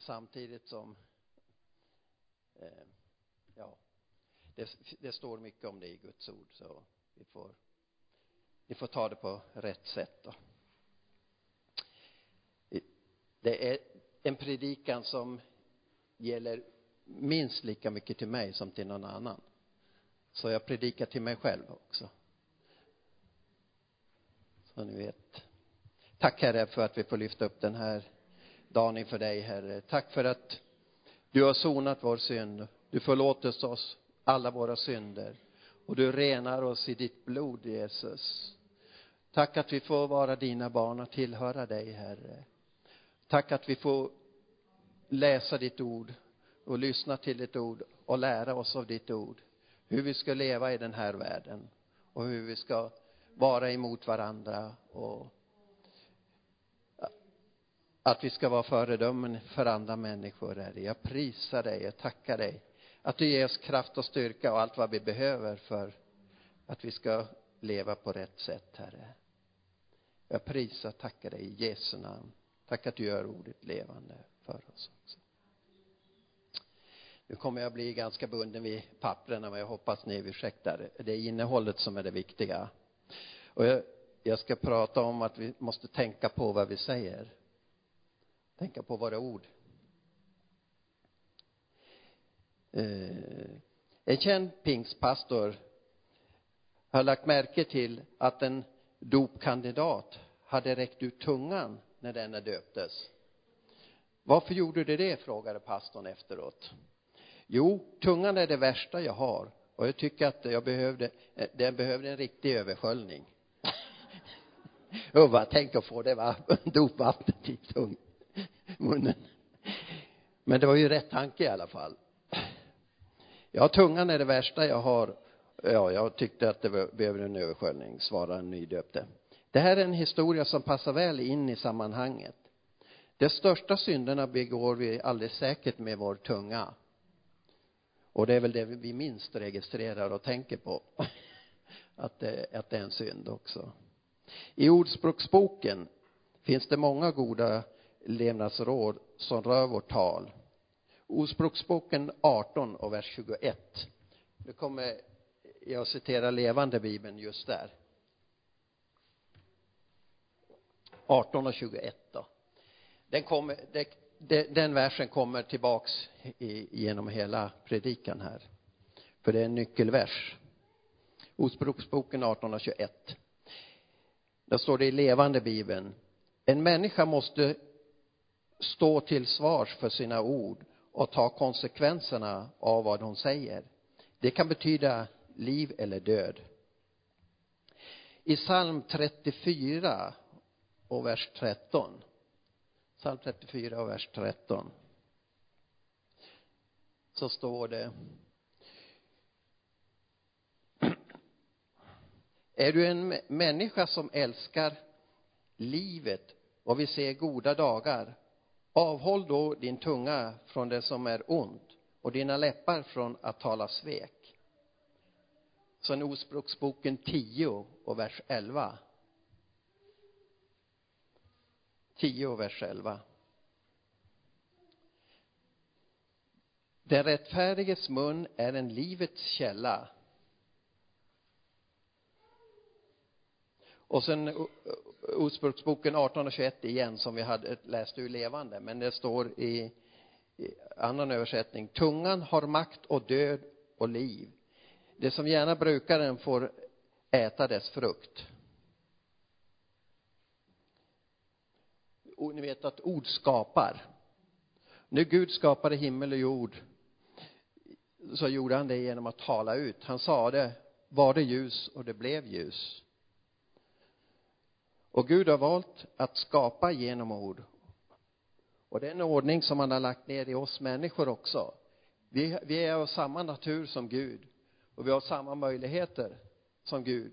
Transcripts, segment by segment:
samtidigt som eh, ja det, det står mycket om det i Guds ord så vi får vi får ta det på rätt sätt då. Det är en predikan som gäller minst lika mycket till mig som till någon annan. Så jag predikar till mig själv också. Så ni vet. Tack herre för att vi får lyfta upp den här dagen inför dig herre. Tack för att du har sonat vår synd. Du förlåter oss alla våra synder. Och du renar oss i ditt blod Jesus. Tack att vi får vara dina barn och tillhöra dig herre. Tack att vi får läsa ditt ord och lyssna till ditt ord och lära oss av ditt ord. Hur vi ska leva i den här världen och hur vi ska vara emot varandra och att vi ska vara föredömen för andra människor, Herre. Jag prisar dig, och tackar dig att du ger oss kraft och styrka och allt vad vi behöver för att vi ska leva på rätt sätt, Herre. Jag prisar och tackar dig i Jesu namn. Tack att du gör ordet levande för oss också. Nu kommer jag bli ganska bunden vid papperna, men jag hoppas ni ursäktar. Det är innehållet som är det viktiga. Och jag, jag ska prata om att vi måste tänka på vad vi säger. Tänka på våra ord. Eh, en känd pingstpastor har lagt märke till att en dopkandidat hade räckt ut tungan när denne döptes. Varför gjorde du det? frågade pastorn efteråt. Jo, tungan är det värsta jag har och jag tycker att jag behövde, eh, den behövde en riktig översköljning. jag bara tänk att få det va, dopvattnet i tungan munnen. Men det var ju rätt tanke i alla fall. Ja, tungan är det värsta jag har. Ja, jag tyckte att det behöver en översköljning, svarade den nydöpte. Det här är en historia som passar väl in i sammanhanget. De största synderna begår vi alldeles säkert med vår tunga. Och det är väl det vi minst registrerar och tänker på. Att det, att det är en synd också. I Ordspråksboken finns det många goda levnadsråd som rör vårt tal. Ordspråksboken 18 och vers 21. Nu kommer jag citera levande bibeln just där. 18 och 21 då. Den, kommer, den versen kommer tillbaks genom hela predikan här. För det är en nyckelvers. Ordspråksboken 18 och 21. Där står det i levande bibeln. En människa måste stå till svars för sina ord och ta konsekvenserna av vad hon säger. Det kan betyda liv eller död. I psalm 34 och vers 13. Psalm 34 och vers 13. Så står det Är du en människa som älskar livet och vill se goda dagar avhåll då din tunga från det som är ont och dina läppar från att tala svek. Sen Ordspråksboken 10 och vers 11 10 och vers 11. Den rättfärdiges mun är en livets källa. Och sen Ordspråksboken 18 och 21 igen som vi hade läst ur levande, men det står i, i annan översättning. Tungan har makt och död och liv. Det som gärna brukar den får äta dess frukt. och ni vet att ord skapar. När Gud skapade himmel och jord så gjorde han det genom att tala ut. Han sa det, var det ljus och det blev ljus. Och Gud har valt att skapa genom ord. Och det är en ordning som han har lagt ner i oss människor också. Vi, vi är av samma natur som Gud och vi har samma möjligheter som Gud.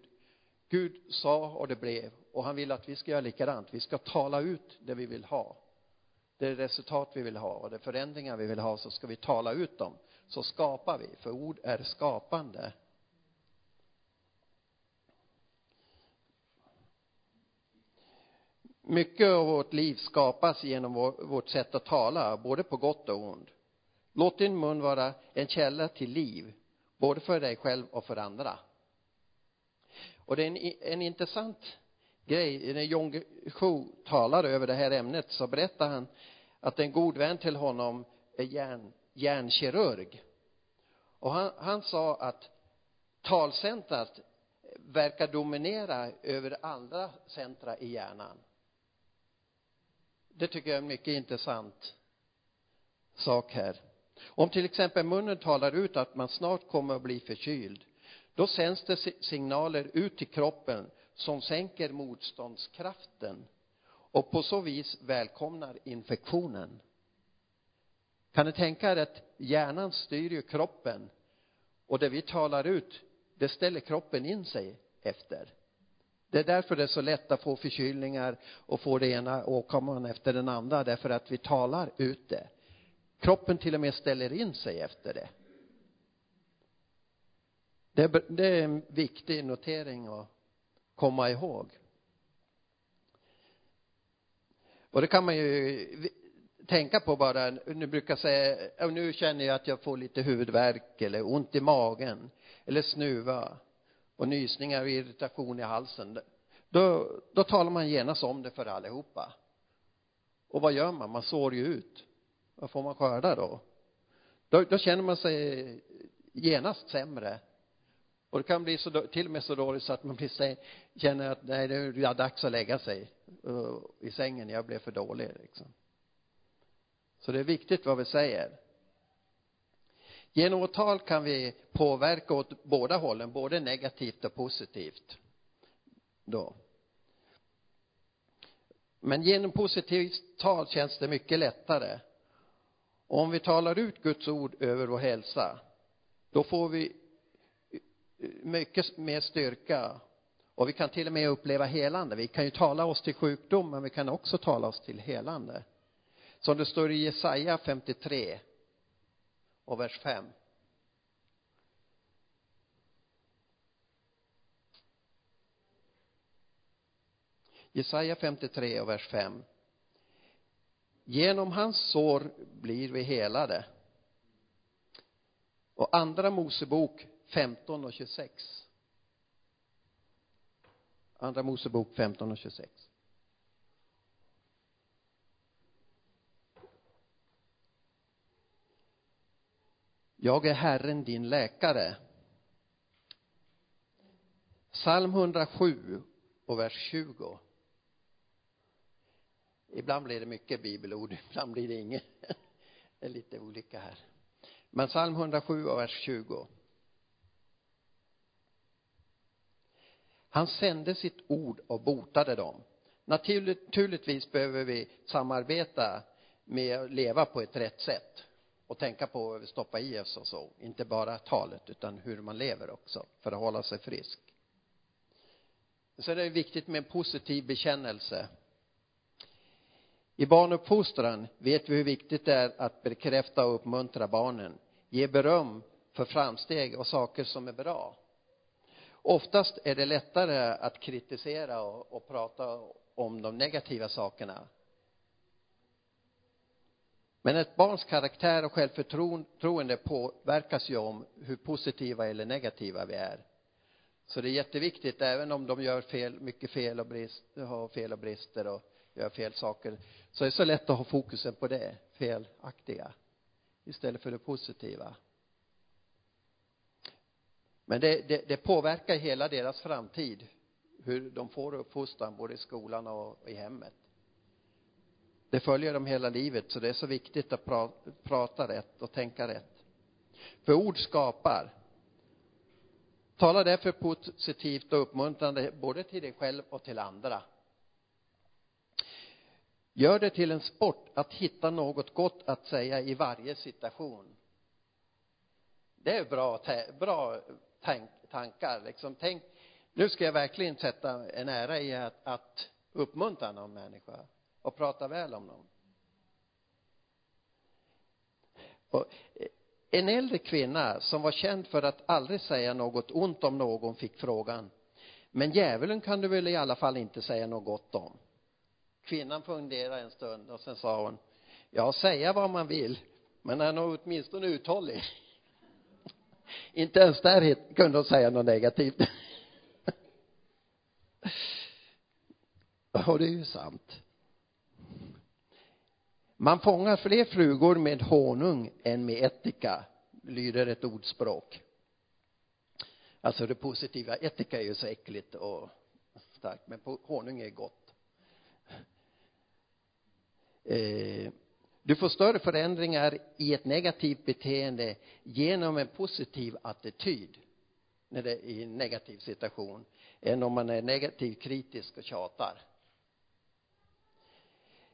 Gud sa och det blev och han vill att vi ska göra likadant. Vi ska tala ut det vi vill ha. Det resultat vi vill ha och de förändringar vi vill ha så ska vi tala ut dem. Så skapar vi, för ord är skapande. Mycket av vårt liv skapas genom vårt sätt att tala, både på gott och ont. Låt din mun vara en källa till liv, både för dig själv och för andra. Och det är en, en intressant grej, när John Shu talar över det här ämnet så berättar han att en god vän till honom är hjärn, hjärnkirurg. Och han, han sa att talcentrat verkar dominera över andra centra i hjärnan. Det tycker jag är en mycket intressant sak här. Om till exempel munnen talar ut att man snart kommer att bli förkyld, då sänds det signaler ut till kroppen som sänker motståndskraften och på så vis välkomnar infektionen. Kan ni tänka er att hjärnan styr ju kroppen och det vi talar ut, det ställer kroppen in sig efter. Det är därför det är så lätt att få förkylningar och få det ena åkomman efter den andra, därför att vi talar ut det. Kroppen till och med ställer in sig efter det. Det är, det är en viktig notering att komma ihåg. Och det kan man ju tänka på bara, nu brukar jag säga, nu känner jag att jag får lite huvudvärk eller ont i magen eller snuva och nysningar och irritation i halsen. Då, då talar man genast om det för allihopa. Och vad gör man? Man sår ju ut. Vad får man skörda då? Då, då känner man sig genast sämre. Och det kan bli så, till och med så dåligt så att man blir, känner att nej, det är dags att lägga sig uh, i sängen, jag blev för dålig liksom. Så det är viktigt vad vi säger. Genom vårt tal kan vi påverka åt båda hållen, både negativt och positivt. Då. Men genom positivt tal känns det mycket lättare. Och om vi talar ut Guds ord över vår hälsa, då får vi mycket mer styrka och vi kan till och med uppleva helande. Vi kan ju tala oss till sjukdom, men vi kan också tala oss till helande. Som det står i Jesaja 53 och vers 5. Jesaja 53 och vers 5. Genom hans sår blir vi helade. Och andra Mosebok 15 och 26. Andra Mosebok 15 och 26. Jag är Herren din läkare. Psalm 107 och vers 20. Ibland blir det mycket bibelord, ibland blir det inget. Det är lite olika här. Men psalm 107 och vers 20. Han sände sitt ord och botade dem. Naturligtvis behöver vi samarbeta med att leva på ett rätt sätt och tänka på vad vi stoppar i oss och så. Inte bara talet, utan hur man lever också, för att hålla sig frisk. Så är det viktigt med en positiv bekännelse. I barnuppfostran vet vi hur viktigt det är att bekräfta och uppmuntra barnen, ge beröm för framsteg och saker som är bra. Oftast är det lättare att kritisera och, och prata om de negativa sakerna. Men ett barns karaktär och självförtroende påverkas ju om hur positiva eller negativa vi är. Så det är jätteviktigt, även om de gör fel, mycket fel och brist, har fel och brister och gör fel saker, så är det så lätt att ha fokusen på det felaktiga istället för det positiva. Men det, det, det påverkar hela deras framtid, hur de får uppfostran både i skolan och i hemmet. Det följer dem hela livet, så det är så viktigt att pra, prata rätt och tänka rätt. För ord skapar. Tala därför positivt och uppmuntrande både till dig själv och till andra. Gör det till en sport att hitta något gott att säga i varje situation. Det är bra, bra tank, tankar. Liksom, tänk, nu ska jag verkligen sätta en ära i att, att uppmuntra någon människa och prata väl om dem. Och eh, en äldre kvinna som var känd för att aldrig säga något ont om någon fick frågan men djävulen kan du väl i alla fall inte säga något gott om? Kvinnan funderade en stund och sen sa hon ja säga vad man vill men han är åtminstone uthållig inte ens där kunde hon säga något negativt. Och det är ju sant man fångar fler flugor med honung än med ättika lyder ett ordspråk. Alltså det positiva ättika är ju så äckligt och starkt men honung är gott. Eh, du får större förändringar i ett negativt beteende genom en positiv attityd när det är i en negativ situation än om man är negativ, kritisk och tjatar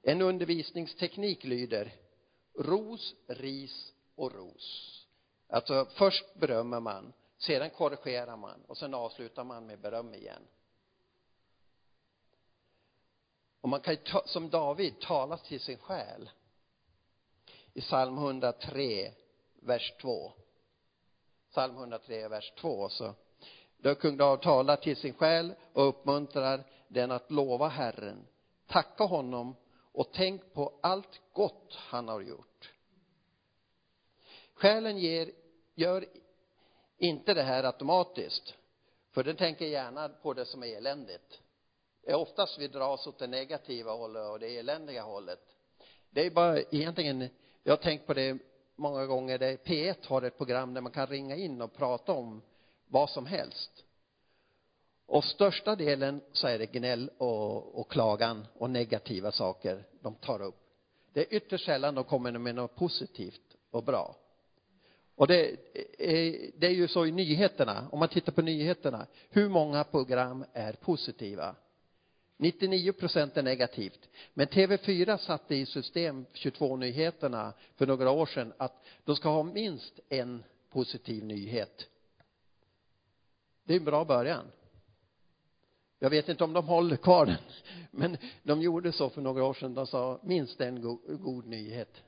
en undervisningsteknik lyder ros, ris och ros. Alltså först berömmer man sedan korrigerar man och sen avslutar man med beröm igen. Och man kan ju ta, som David tala till sin själ. I psalm 103 vers 2 psalm 103 vers 2 så. Då kung David talar till sin själ och uppmuntrar den att lova Herren. Tacka honom och tänk på allt gott han har gjort. Själen ger, gör inte det här automatiskt för den tänker gärna på det som är eländigt. Det är oftast vi dras åt det negativa hållet och det eländiga hållet. Det är bara egentligen jag har tänkt på det många gånger där P1 har ett program där man kan ringa in och prata om vad som helst och största delen så är det gnäll och, och klagan och negativa saker de tar upp. Det är ytterst sällan de kommer med något positivt och bra. Och det eh, det är ju så i nyheterna om man tittar på nyheterna hur många program är positiva? 99 procent är negativt. Men TV4 satte i system 22 nyheterna för några år sedan att de ska ha minst en positiv nyhet. Det är en bra början jag vet inte om de håller kvar den men de gjorde så för några år sedan. De sa minst en go god nyhet?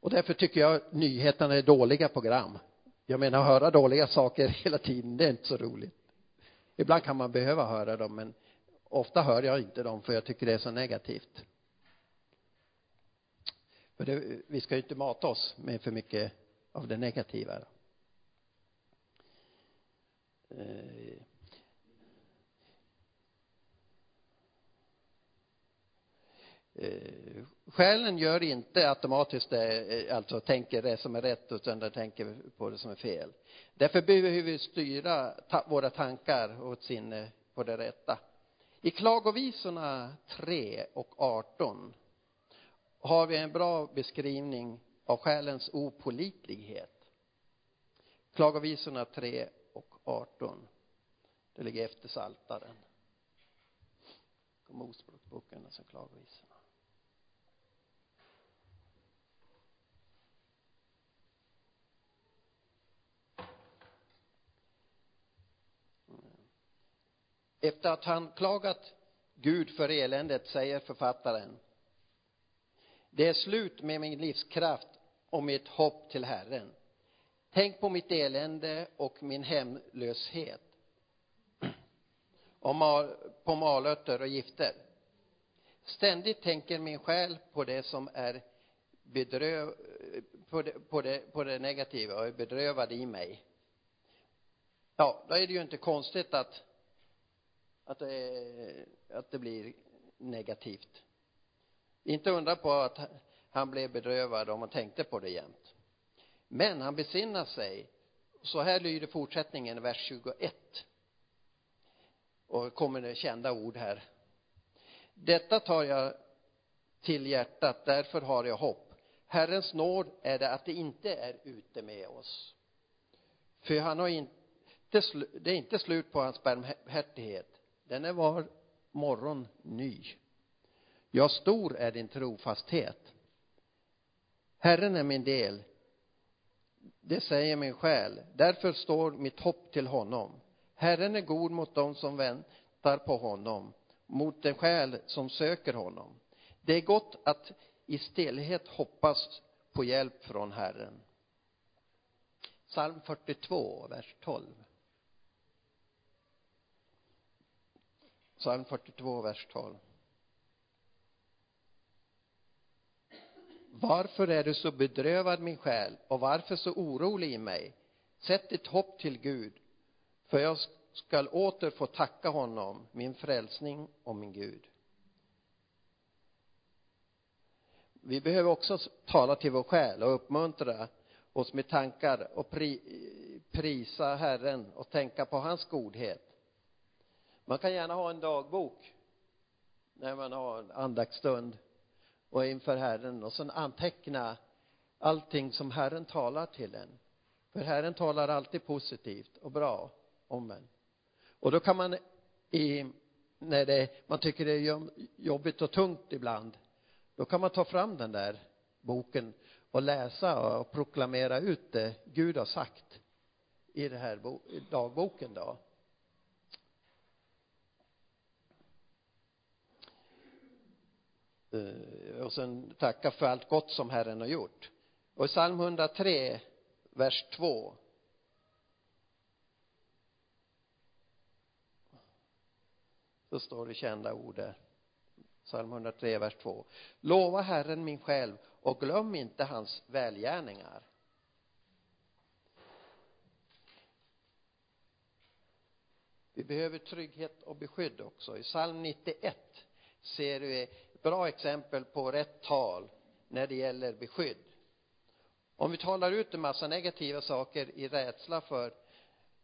Och därför tycker jag nyheterna är dåliga program. Jag menar att höra dåliga saker hela tiden det är inte så roligt. Ibland kan man behöva höra dem men ofta hör jag inte dem för jag tycker det är så negativt. För det, vi ska ju inte mata oss med för mycket av det negativa eh, eh, själen gör inte automatiskt det, eh, alltså tänker det som är rätt utan den tänker på det som är fel. Därför behöver vi styra ta, våra tankar och sinne på det rätta. I klagovisorna 3 och 18 har vi en bra beskrivning av själens opolitlighet. Klagovisorna 3 och 18 det ligger efter saltaren. Mosebokboken och sen klagovisorna. Efter att han klagat Gud för eländet säger författaren det är slut med min livskraft och mitt hopp till Herren. Tänk på mitt elände och min hemlöshet. Och mal, på malörter och gifter. Ständigt tänker min själ på det som är bedröv, på det, på det, på det negativa och är bedrövad i mig. Ja, då är det ju inte konstigt att att det, att det blir negativt. Inte undra på att han blev bedrövad om han tänkte på det jämt. Men han besinnar sig. Så här lyder fortsättningen vers 21 och kommer det kända ord här. Detta tar jag till hjärtat därför har jag hopp. Herrens nåd är det att det inte är ute med oss. För han har inte det är inte slut på hans barmhärtighet den är var morgon ny. Ja stor är din trofasthet. Herren är min del. Det säger min själ. Därför står mitt hopp till honom. Herren är god mot dem som väntar på honom mot den själ som söker honom. Det är gott att i stillhet hoppas på hjälp från Herren. Psalm 42 vers 12 Psalm 42, vers 12. Varför är du så bedrövad min själ och varför så orolig i mig? Sätt ditt hopp till Gud, för jag skall åter få tacka honom, min frälsning och min Gud. Vi behöver också tala till vår själ och uppmuntra oss med tankar och pri, prisa Herren och tänka på hans godhet man kan gärna ha en dagbok när man har en andaktsstund och inför Herren och sen anteckna allting som Herren talar till en. För Herren talar alltid positivt och bra om en. Och då kan man i när det, man tycker det är jobbigt och tungt ibland då kan man ta fram den där boken och läsa och proklamera ut det Gud har sagt i den här dagboken då. Eh, och sen tacka för allt gott som Herren har gjort. Och i psalm 103 vers 2 så står det kända ord där. Psalm 103 vers 2 lova Herren min själ och glöm inte hans välgärningar. Vi behöver trygghet och beskydd också. I psalm 91 ser vi bra exempel på rätt tal när det gäller beskydd. Om vi talar ut en massa negativa saker i rädsla för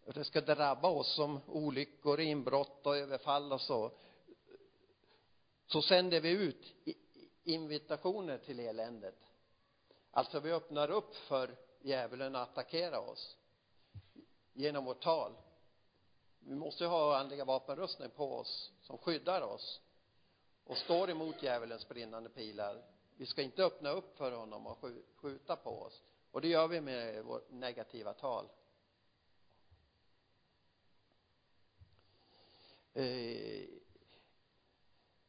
att det ska drabba oss som olyckor, inbrott och överfall och så så sänder vi ut invitationer till eländet. Alltså vi öppnar upp för djävulen att attackera oss genom vårt tal. Vi måste ha andliga vapenrustning på oss som skyddar oss och står emot djävulens brinnande pilar. Vi ska inte öppna upp för honom och skjuta på oss. Och det gör vi med vårt negativa tal. Eh,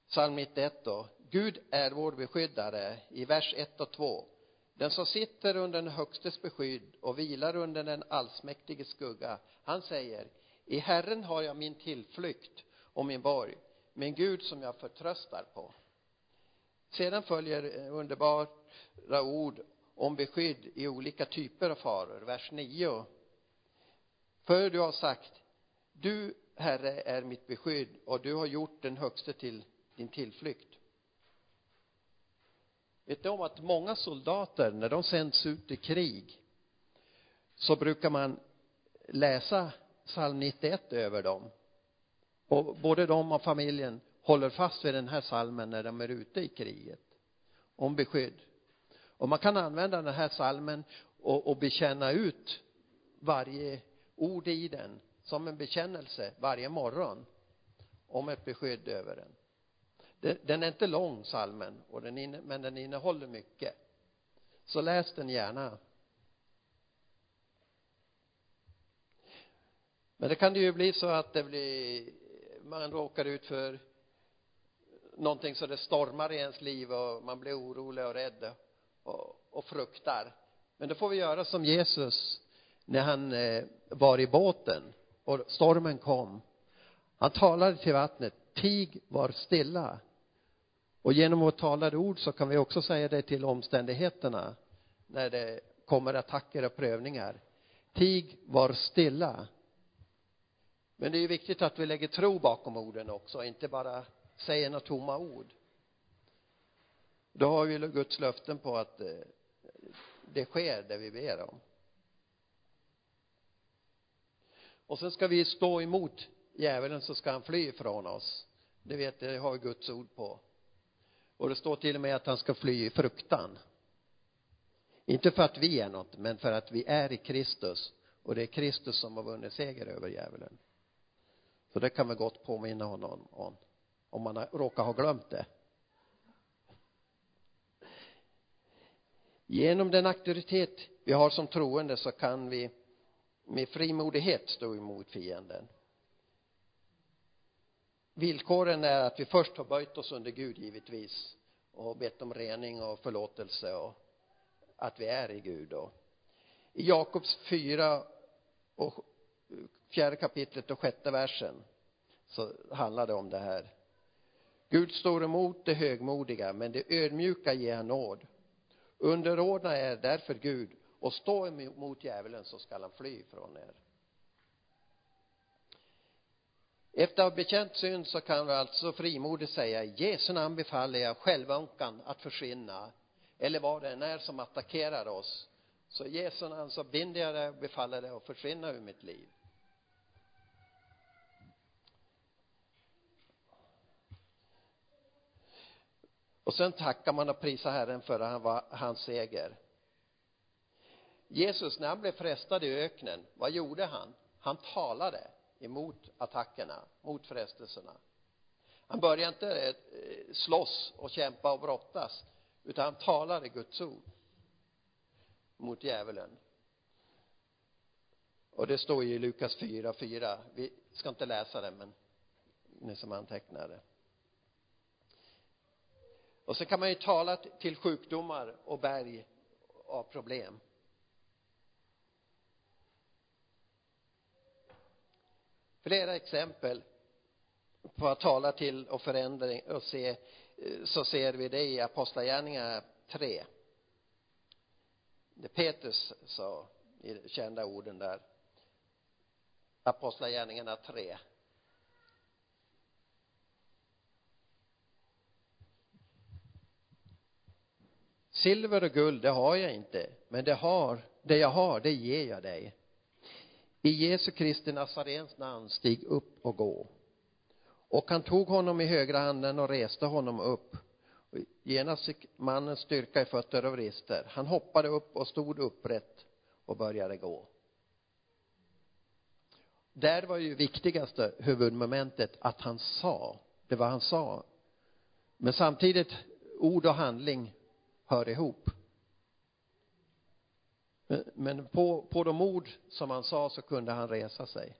psalm 91 då. Gud är vår beskyddare i vers 1 och 2 den som sitter under den högstes beskydd och vilar under den allsmäktiges skugga han säger i Herren har jag min tillflykt och min borg min Gud som jag förtröstar på. Sedan följer underbara ord om beskydd i olika typer av faror. Vers 9 för du har sagt du herre är mitt beskydd och du har gjort den högste till din tillflykt. Vet du om att många soldater när de sänds ut i krig så brukar man läsa psalm 91 över dem och både de och familjen håller fast vid den här salmen när de är ute i kriget om beskydd. Och man kan använda den här salmen och, och bekänna ut varje ord i den som en bekännelse varje morgon om ett beskydd över den. Den är inte lång salmen och den inne, men den innehåller mycket. Så läs den gärna. Men det kan det ju bli så att det blir man råkar ut för någonting så det stormar i ens liv och man blir orolig och rädd och, och fruktar. Men då får vi göra som Jesus när han eh, var i båten och stormen kom. Han talade till vattnet tig var stilla. Och genom vårt talade ord så kan vi också säga det till omständigheterna när det kommer attacker och prövningar. Tig var stilla men det är ju viktigt att vi lägger tro bakom orden också inte bara säger några tomma ord. Då har vi Guds löften på att eh, det sker det vi ber om. Och sen ska vi stå emot djävulen så ska han fly ifrån oss. Det vet jag, det har vi Guds ord på. Och det står till och med att han ska fly i fruktan. Inte för att vi är något men för att vi är i Kristus. Och det är Kristus som har vunnit seger över djävulen så det kan vi gott påminna honom om om man råkar ha glömt det. Genom den auktoritet vi har som troende så kan vi med frimodighet stå emot fienden. Villkoren är att vi först har böjt oss under Gud givetvis och bett om rening och förlåtelse och att vi är i Gud och i Jakobs fyra och fjärde kapitlet och sjätte versen så handlar det om det här. Gud står emot det högmodiga men det ödmjuka ger han nåd. Underordna er därför Gud och stå emot djävulen så skall han fly från er. Efter att ha bekänt synd så kan vi alltså frimodigt säga i Jesu namn befaller jag självömkan att försvinna eller vad det än är som attackerar oss. Så i Jesu namn så binder jag det och befaller det att försvinna ur mitt liv. Och sen tackar man och prisar Herren för han var, hans seger. Jesus när han blev frestad i öknen vad gjorde han? Han talade emot attackerna mot frestelserna. Han började inte eh, slåss och kämpa och brottas utan han talade Guds ord mot djävulen. Och det står ju i Lukas 4, 4 vi ska inte läsa det men ni som antecknar det och så kan man ju tala till sjukdomar och berg av problem. Flera exempel på att tala till och förändring och se så ser vi det i apostlagärningarna 3 det Petrus sa i de kända orden där. Apostlagärningarna 3 silver och guld det har jag inte men det har det jag har det ger jag dig. I Jesu Kristi Nazarens namn stig upp och gå. Och han tog honom i högra handen och reste honom upp. Genast fick mannen styrka i fötter och vrister. Han hoppade upp och stod upprätt och började gå. Där var ju viktigaste huvudmomentet att han sa det var han sa. Men samtidigt ord och handling hör ihop. Men på, på de ord som han sa så kunde han resa sig.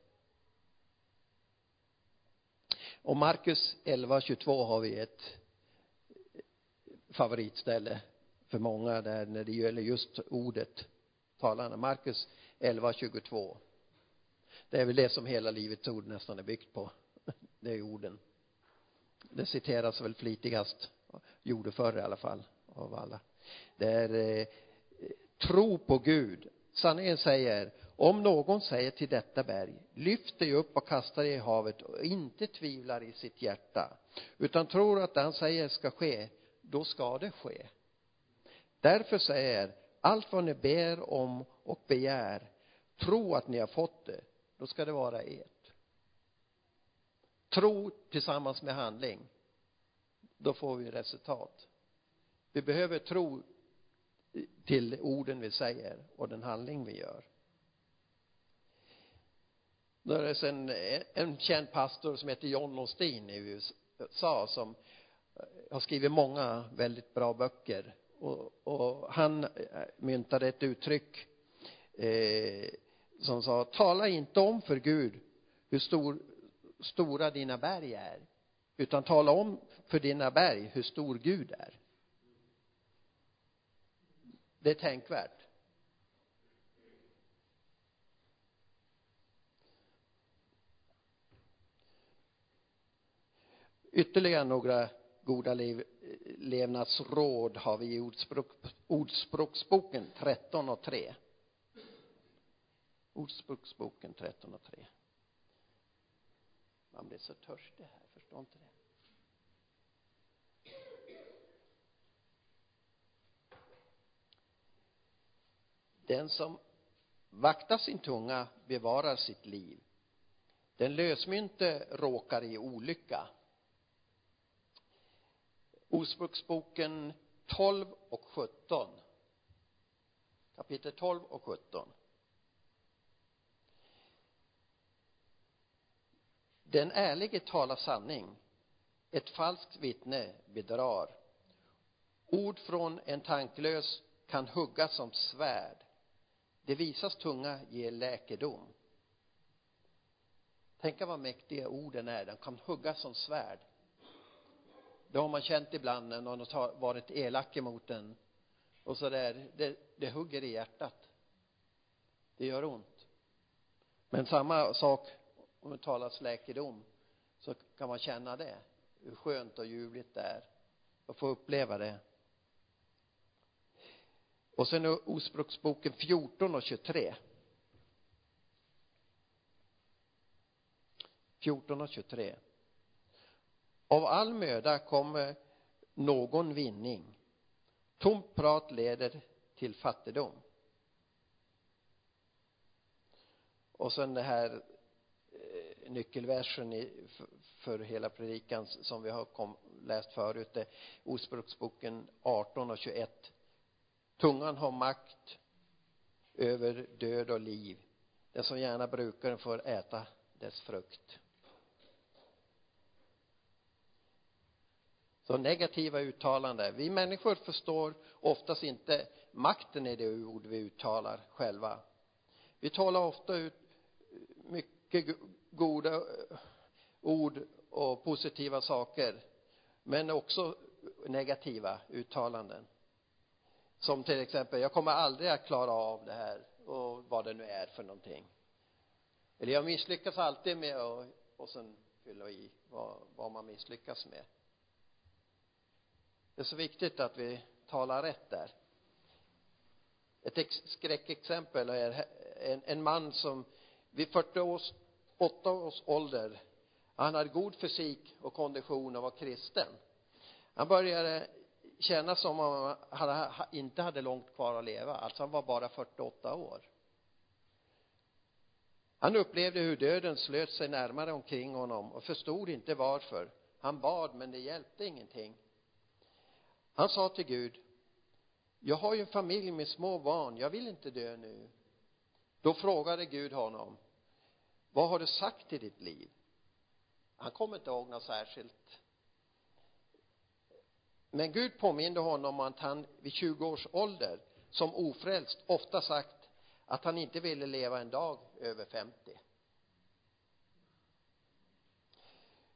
Och Markus 11.22 har vi ett favoritställe för många där när det gäller just ordet talande Markus 11.22 det är väl det som hela livets ord nästan är byggt på. Det är orden. Det citeras väl flitigast gjorde förr i alla fall av alla. Det är eh, tro på Gud. Sanningen säger om någon säger till detta berg lyft dig upp och kasta dig i havet och inte tvivlar i sitt hjärta utan tror att det han säger ska ske då ska det ske. Därför säger allt vad ni ber om och begär tro att ni har fått det då ska det vara ert. Tro tillsammans med handling då får vi resultat vi behöver tro till orden vi säger och den handling vi gör. Då är det en, en känd pastor som heter John Osteen i USA som har skrivit många väldigt bra böcker. Och, och han myntade ett uttryck eh, som sa tala inte om för Gud hur stor, stora dina berg är utan tala om för dina berg hur stor Gud är det är tänkvärt. Ytterligare några goda liv, levnadsråd har vi i ordspråk, ordspråksboken 13 och 3 ordspråksboken 13 och 3 man blir så törstig här, förstår inte det. Den som vaktar sin tunga bevarar sitt liv. Den lösmynte råkar i olycka. Ordspråksboken 12 och 17 kapitel 12 och 17 den ärlige talar sanning. Ett falskt vittne bedrar. Ord från en tanklös kan huggas som svärd det visas tunga ger läkedom. Tänk vad mäktiga orden är de kan hugga som svärd. Det har man känt ibland när någon har varit elak emot en och så där. Det, det hugger i hjärtat. Det gör ont. Men samma sak om det talas läkedom så kan man känna det hur skönt och ljuvligt det är att få uppleva det och sen är Ordspråksboken 14 och 23 14 och 23 av all möda kommer någon vinning. Tomt prat leder till fattigdom. Och sen det här eh, nyckelversen i, för, för hela predikan som vi har kom, läst förut det Ordspråksboken 18 och 21 tungan har makt över död och liv. Den som gärna brukar den får äta dess frukt. Så negativa uttalanden. Vi människor förstår oftast inte makten i det ord vi uttalar själva. Vi talar ofta ut mycket goda ord och positiva saker men också negativa uttalanden som till exempel jag kommer aldrig att klara av det här och vad det nu är för någonting. Eller jag misslyckas alltid med att och sen fylla i vad, vad man misslyckas med. Det är så viktigt att vi talar rätt där. Ett skräckexempel är en, en man som vid 40 års, 8 års ålder han hade god fysik och kondition och var kristen. Han började känna som om han inte hade långt kvar att leva. Alltså han var bara 48 år. Han upplevde hur döden slöt sig närmare omkring honom och förstod inte varför. Han bad men det hjälpte ingenting. Han sa till Gud jag har ju en familj med små barn. Jag vill inte dö nu. Då frågade Gud honom vad har du sagt i ditt liv? Han kommer inte ihåg något särskilt men Gud påminde honom om att han vid 20 års ålder som ofrälst ofta sagt att han inte ville leva en dag över 50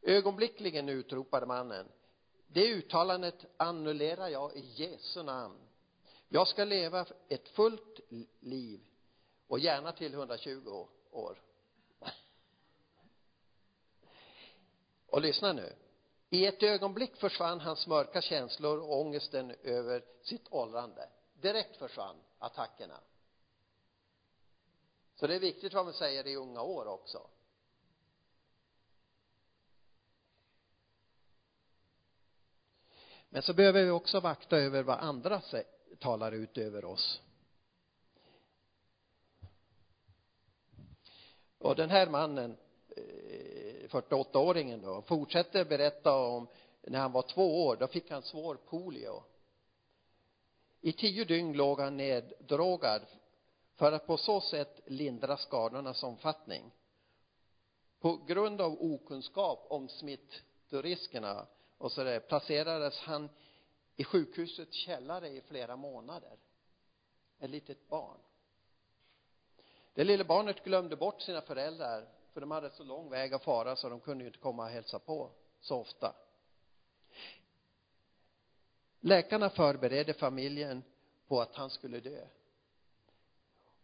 ögonblickligen utropade mannen det uttalandet annullerar jag i Jesu namn. Jag ska leva ett fullt liv och gärna till 120 år. Och lyssna nu i ett ögonblick försvann hans mörka känslor och ångesten över sitt åldrande. Direkt försvann attackerna. Så det är viktigt vad man säger i unga år också. Men så behöver vi också vakta över vad andra talar ut över oss. Och den här mannen eh, 48-åringen då fortsätter berätta om när han var två år då fick han svår polio. I tio dygn låg han neddrogad för att på så sätt lindra skadornas omfattning. På grund av okunskap om smittoriskerna och så där placerades han i sjukhusets källare i flera månader. Ett litet barn. Det lilla barnet glömde bort sina föräldrar för de hade så lång väg att fara så de kunde ju inte komma och hälsa på så ofta. Läkarna förberedde familjen på att han skulle dö.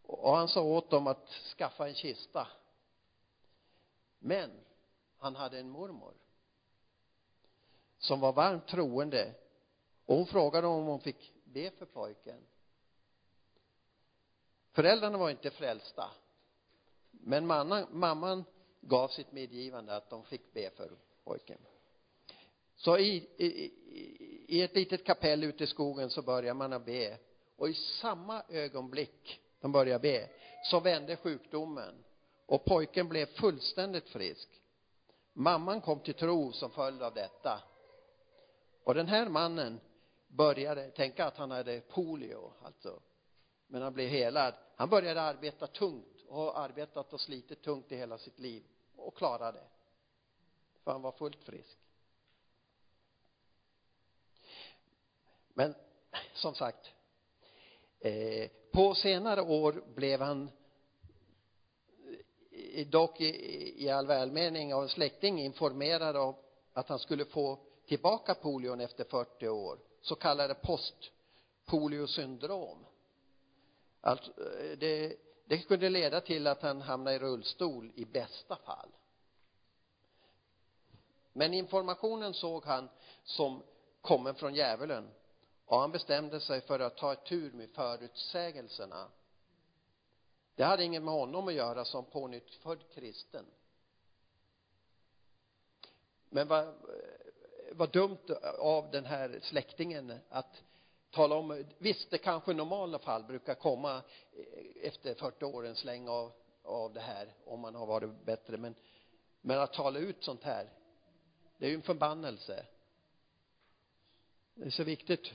Och han sa åt dem att skaffa en kista. Men han hade en mormor som var varmt troende. Och hon frågade om hon fick be för pojken. Föräldrarna var inte frälsta men mamman, mamman gav sitt medgivande att de fick be för pojken. Så i, i, i ett litet kapell ute i skogen så börjar man att be. Och i samma ögonblick de börjar be så vände sjukdomen. Och pojken blev fullständigt frisk. Mamman kom till tro som följd av detta. Och den här mannen började tänka att han hade polio alltså. Men han blev helad. Han började arbeta tungt och har arbetat och slitit tungt i hela sitt liv och klarade det. För han var fullt frisk. Men som sagt eh, på senare år blev han eh, dock i, i all välmening av en släkting informerad om att han skulle få tillbaka polion efter 40 år så kallade postpoliosyndrom. Alltså eh, det, det kunde leda till att han hamnade i rullstol i bästa fall. Men informationen såg han som kommen från djävulen och han bestämde sig för att ta ett tur med förutsägelserna. Det hade inget med honom att göra som pånyttfödd kristen. Men vad, vad dumt av den här släktingen att tala om, visst det kanske i normala fall brukar komma eh, efter 40 år en släng av, av det här om man har varit bättre men men att tala ut sånt här det är ju en förbannelse. Det är så viktigt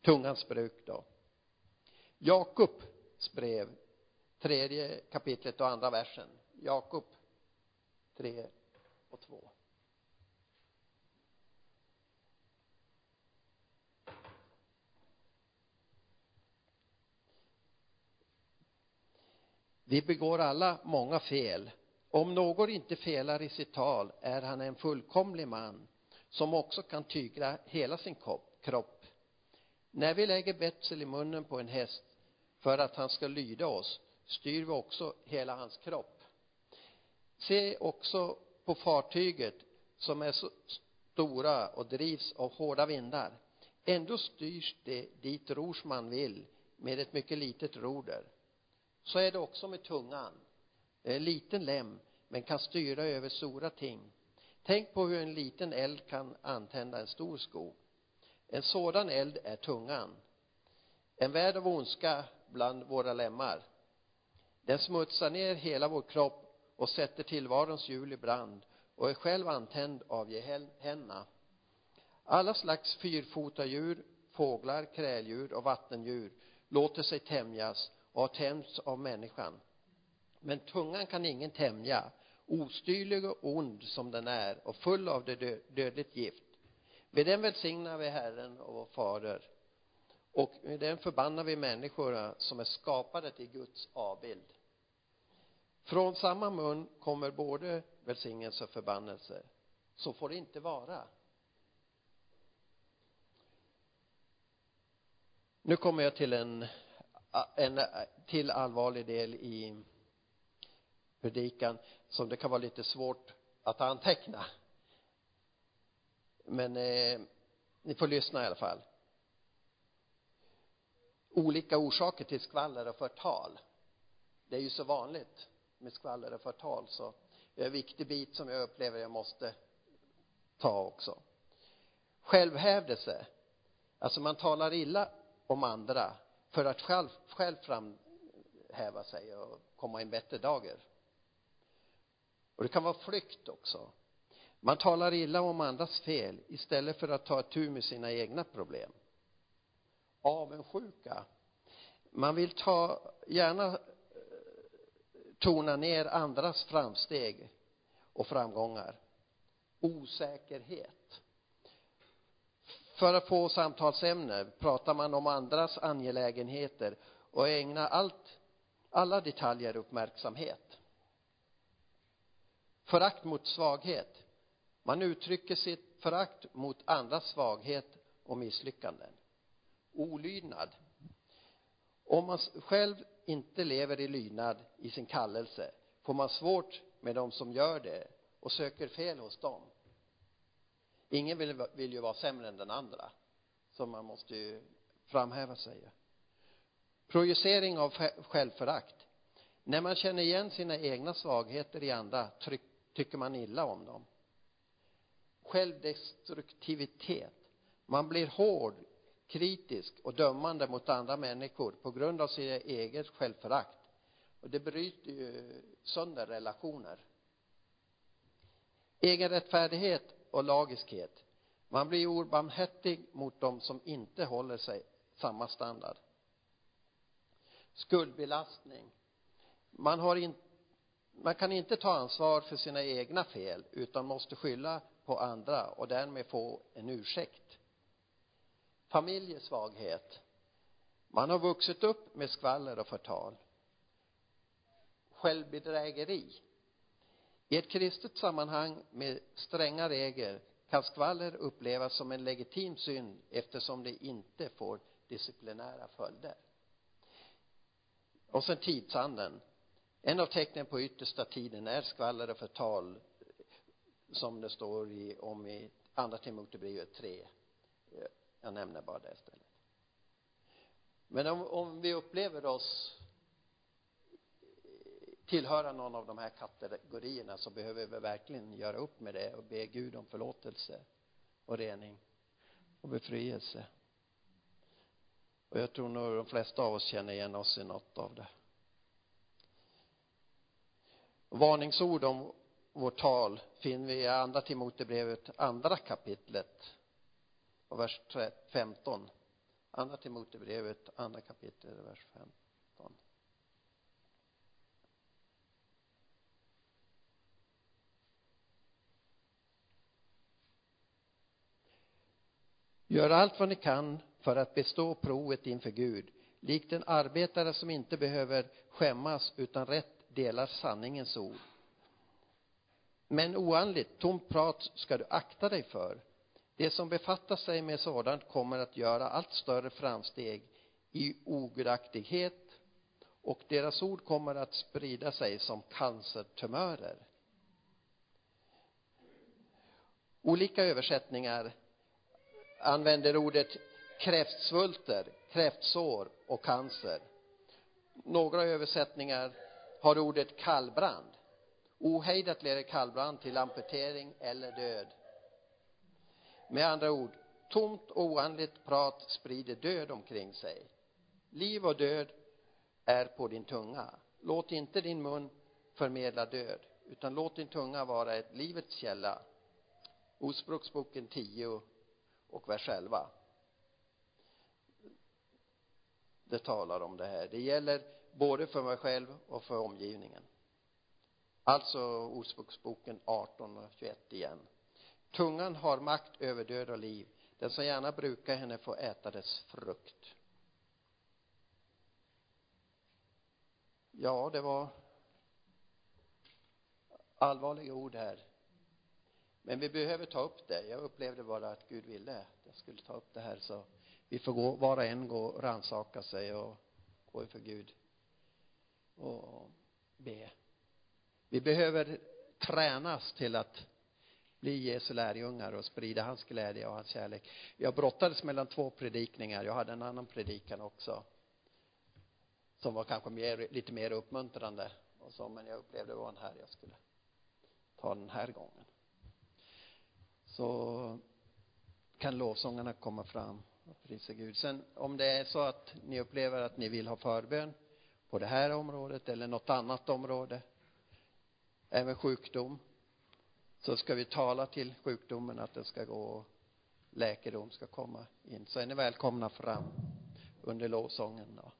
tungans bruk då. Jakobs brev tredje kapitlet och andra versen. Jakob 3 och 2 Vi begår alla många fel. Om någon inte felar i sitt tal är han en fullkomlig man som också kan tygla hela sin kropp. När vi lägger betsel i munnen på en häst för att han ska lyda oss styr vi också hela hans kropp. Se också på fartyget som är så stora och drivs av hårda vindar. Ändå styrs det dit rorsman vill med ett mycket litet roder så är det också med tungan. Det är en liten lem men kan styra över stora ting. Tänk på hur en liten eld kan antända en stor skog. En sådan eld är tungan. En värld av ondska bland våra lemmar. Den smutsar ner hela vår kropp och sätter tillvarons hjul i brand och är själv antänd av gehenna. Alla slags fyrfotadjur fåglar kräldjur och vattendjur låter sig tämjas och har tämjts av människan. Men tungan kan ingen tämja ostyrlig och ond som den är och full av det dödligt gift. Med den välsignar vi Herren och vår fader och med den förbannar vi människorna som är skapade till Guds avbild. Från samma mun kommer både välsignelse och förbannelse. Så får det inte vara. Nu kommer jag till en en eh, till allvarlig del i predikan som det kan vara lite svårt att anteckna. Men eh, ni får lyssna i alla fall. Olika orsaker till skvaller och förtal. Det är ju så vanligt med skvaller och förtal så det är en viktig bit som jag upplever jag måste ta också. Självhävdelse. Alltså man talar illa om andra för att själv, själv framhäva sig och komma i en bättre dager. Och det kan vara flykt också. Man talar illa om andras fel istället för att ta tur med sina egna problem. Avundsjuka. Man vill ta gärna eh, tona ner andras framsteg och framgångar. Osäkerhet för att få samtalsämne pratar man om andras angelägenheter och ägnar allt alla detaljer uppmärksamhet. Förakt mot svaghet. Man uttrycker sitt förakt mot andras svaghet och misslyckanden. Olydnad. Om man själv inte lever i lydnad i sin kallelse får man svårt med dem som gör det och söker fel hos dem ingen vill, vill ju vara sämre än den andra så man måste ju framhäva sig projicering av självförakt. När man känner igen sina egna svagheter i andra tryck, tycker man illa om dem. Självdestruktivitet. Man blir hård kritisk och dömande mot andra människor på grund av sitt eget självförakt. Och det bryter ju sönder relationer. Egenrättfärdighet och lagiskhet. Man blir obarmhärtig mot dem som inte håller sig samma standard. Skuldbelastning. Man har in, man kan inte ta ansvar för sina egna fel utan måste skylla på andra och därmed få en ursäkt. Familjesvaghet. Man har vuxit upp med skvaller och förtal. Självbedrägeri i ett kristet sammanhang med stränga regler kan skvaller upplevas som en legitim synd eftersom det inte får disciplinära följder. Och sen tidsanden en av tecknen på yttersta tiden är skvaller och förtal som det står i, om i andra Timoteusbrevet 3 jag nämner bara det istället. Men om, om vi upplever oss tillhöra någon av de här kategorierna så behöver vi verkligen göra upp med det och be Gud om förlåtelse och rening och befrielse. Och jag tror nog de flesta av oss känner igen oss i något av det. Varningsord om vårt tal finner vi i andra Timotebrevet andra kapitlet och vers 15 andra Timotebrevet andra kapitlet vers 15 Gör allt vad ni kan för att bestå provet inför Gud, likt en arbetare som inte behöver skämmas utan rätt delar sanningens ord. Men oandligt, tomt prat ska du akta dig för. Det som befattar sig med sådant kommer att göra allt större framsteg i ogudaktighet och deras ord kommer att sprida sig som cancertumörer. Olika översättningar använder ordet kräftsvulter, kräftsår och cancer. Några översättningar har ordet kallbrand. Ohejdat leder kallbrand till amputering eller död. Med andra ord, tomt och oandligt prat sprider död omkring sig. Liv och död är på din tunga. Låt inte din mun förmedla död, utan låt din tunga vara ett livets källa. Ordspråksboken 10 och vers 11. Det talar om det här. Det gäller både för mig själv och för omgivningen. Alltså Ordspråksboken 18 och 21 igen. Tungan har makt över död och liv. Den som gärna brukar henne får äta dess frukt. Ja, det var allvarliga ord här. Men vi behöver ta upp det. Jag upplevde bara att Gud ville att jag skulle ta upp det här så vi får gå, var och en gå och rannsaka sig och gå inför Gud och be. Vi behöver tränas till att bli Jesu lärjungar och sprida hans glädje och hans kärlek. Jag brottades mellan två predikningar. Jag hade en annan predikan också. Som var kanske mer, lite mer uppmuntrande och så, men jag upplevde det var den här jag skulle ta den här gången. Så kan lovsångarna komma fram och prisa Gud. Sen om det är så att ni upplever att ni vill ha förbön på det här området eller något annat område, även sjukdom, så ska vi tala till sjukdomen att den ska gå och läkedom ska komma in. Så är ni välkomna fram under lovsången då.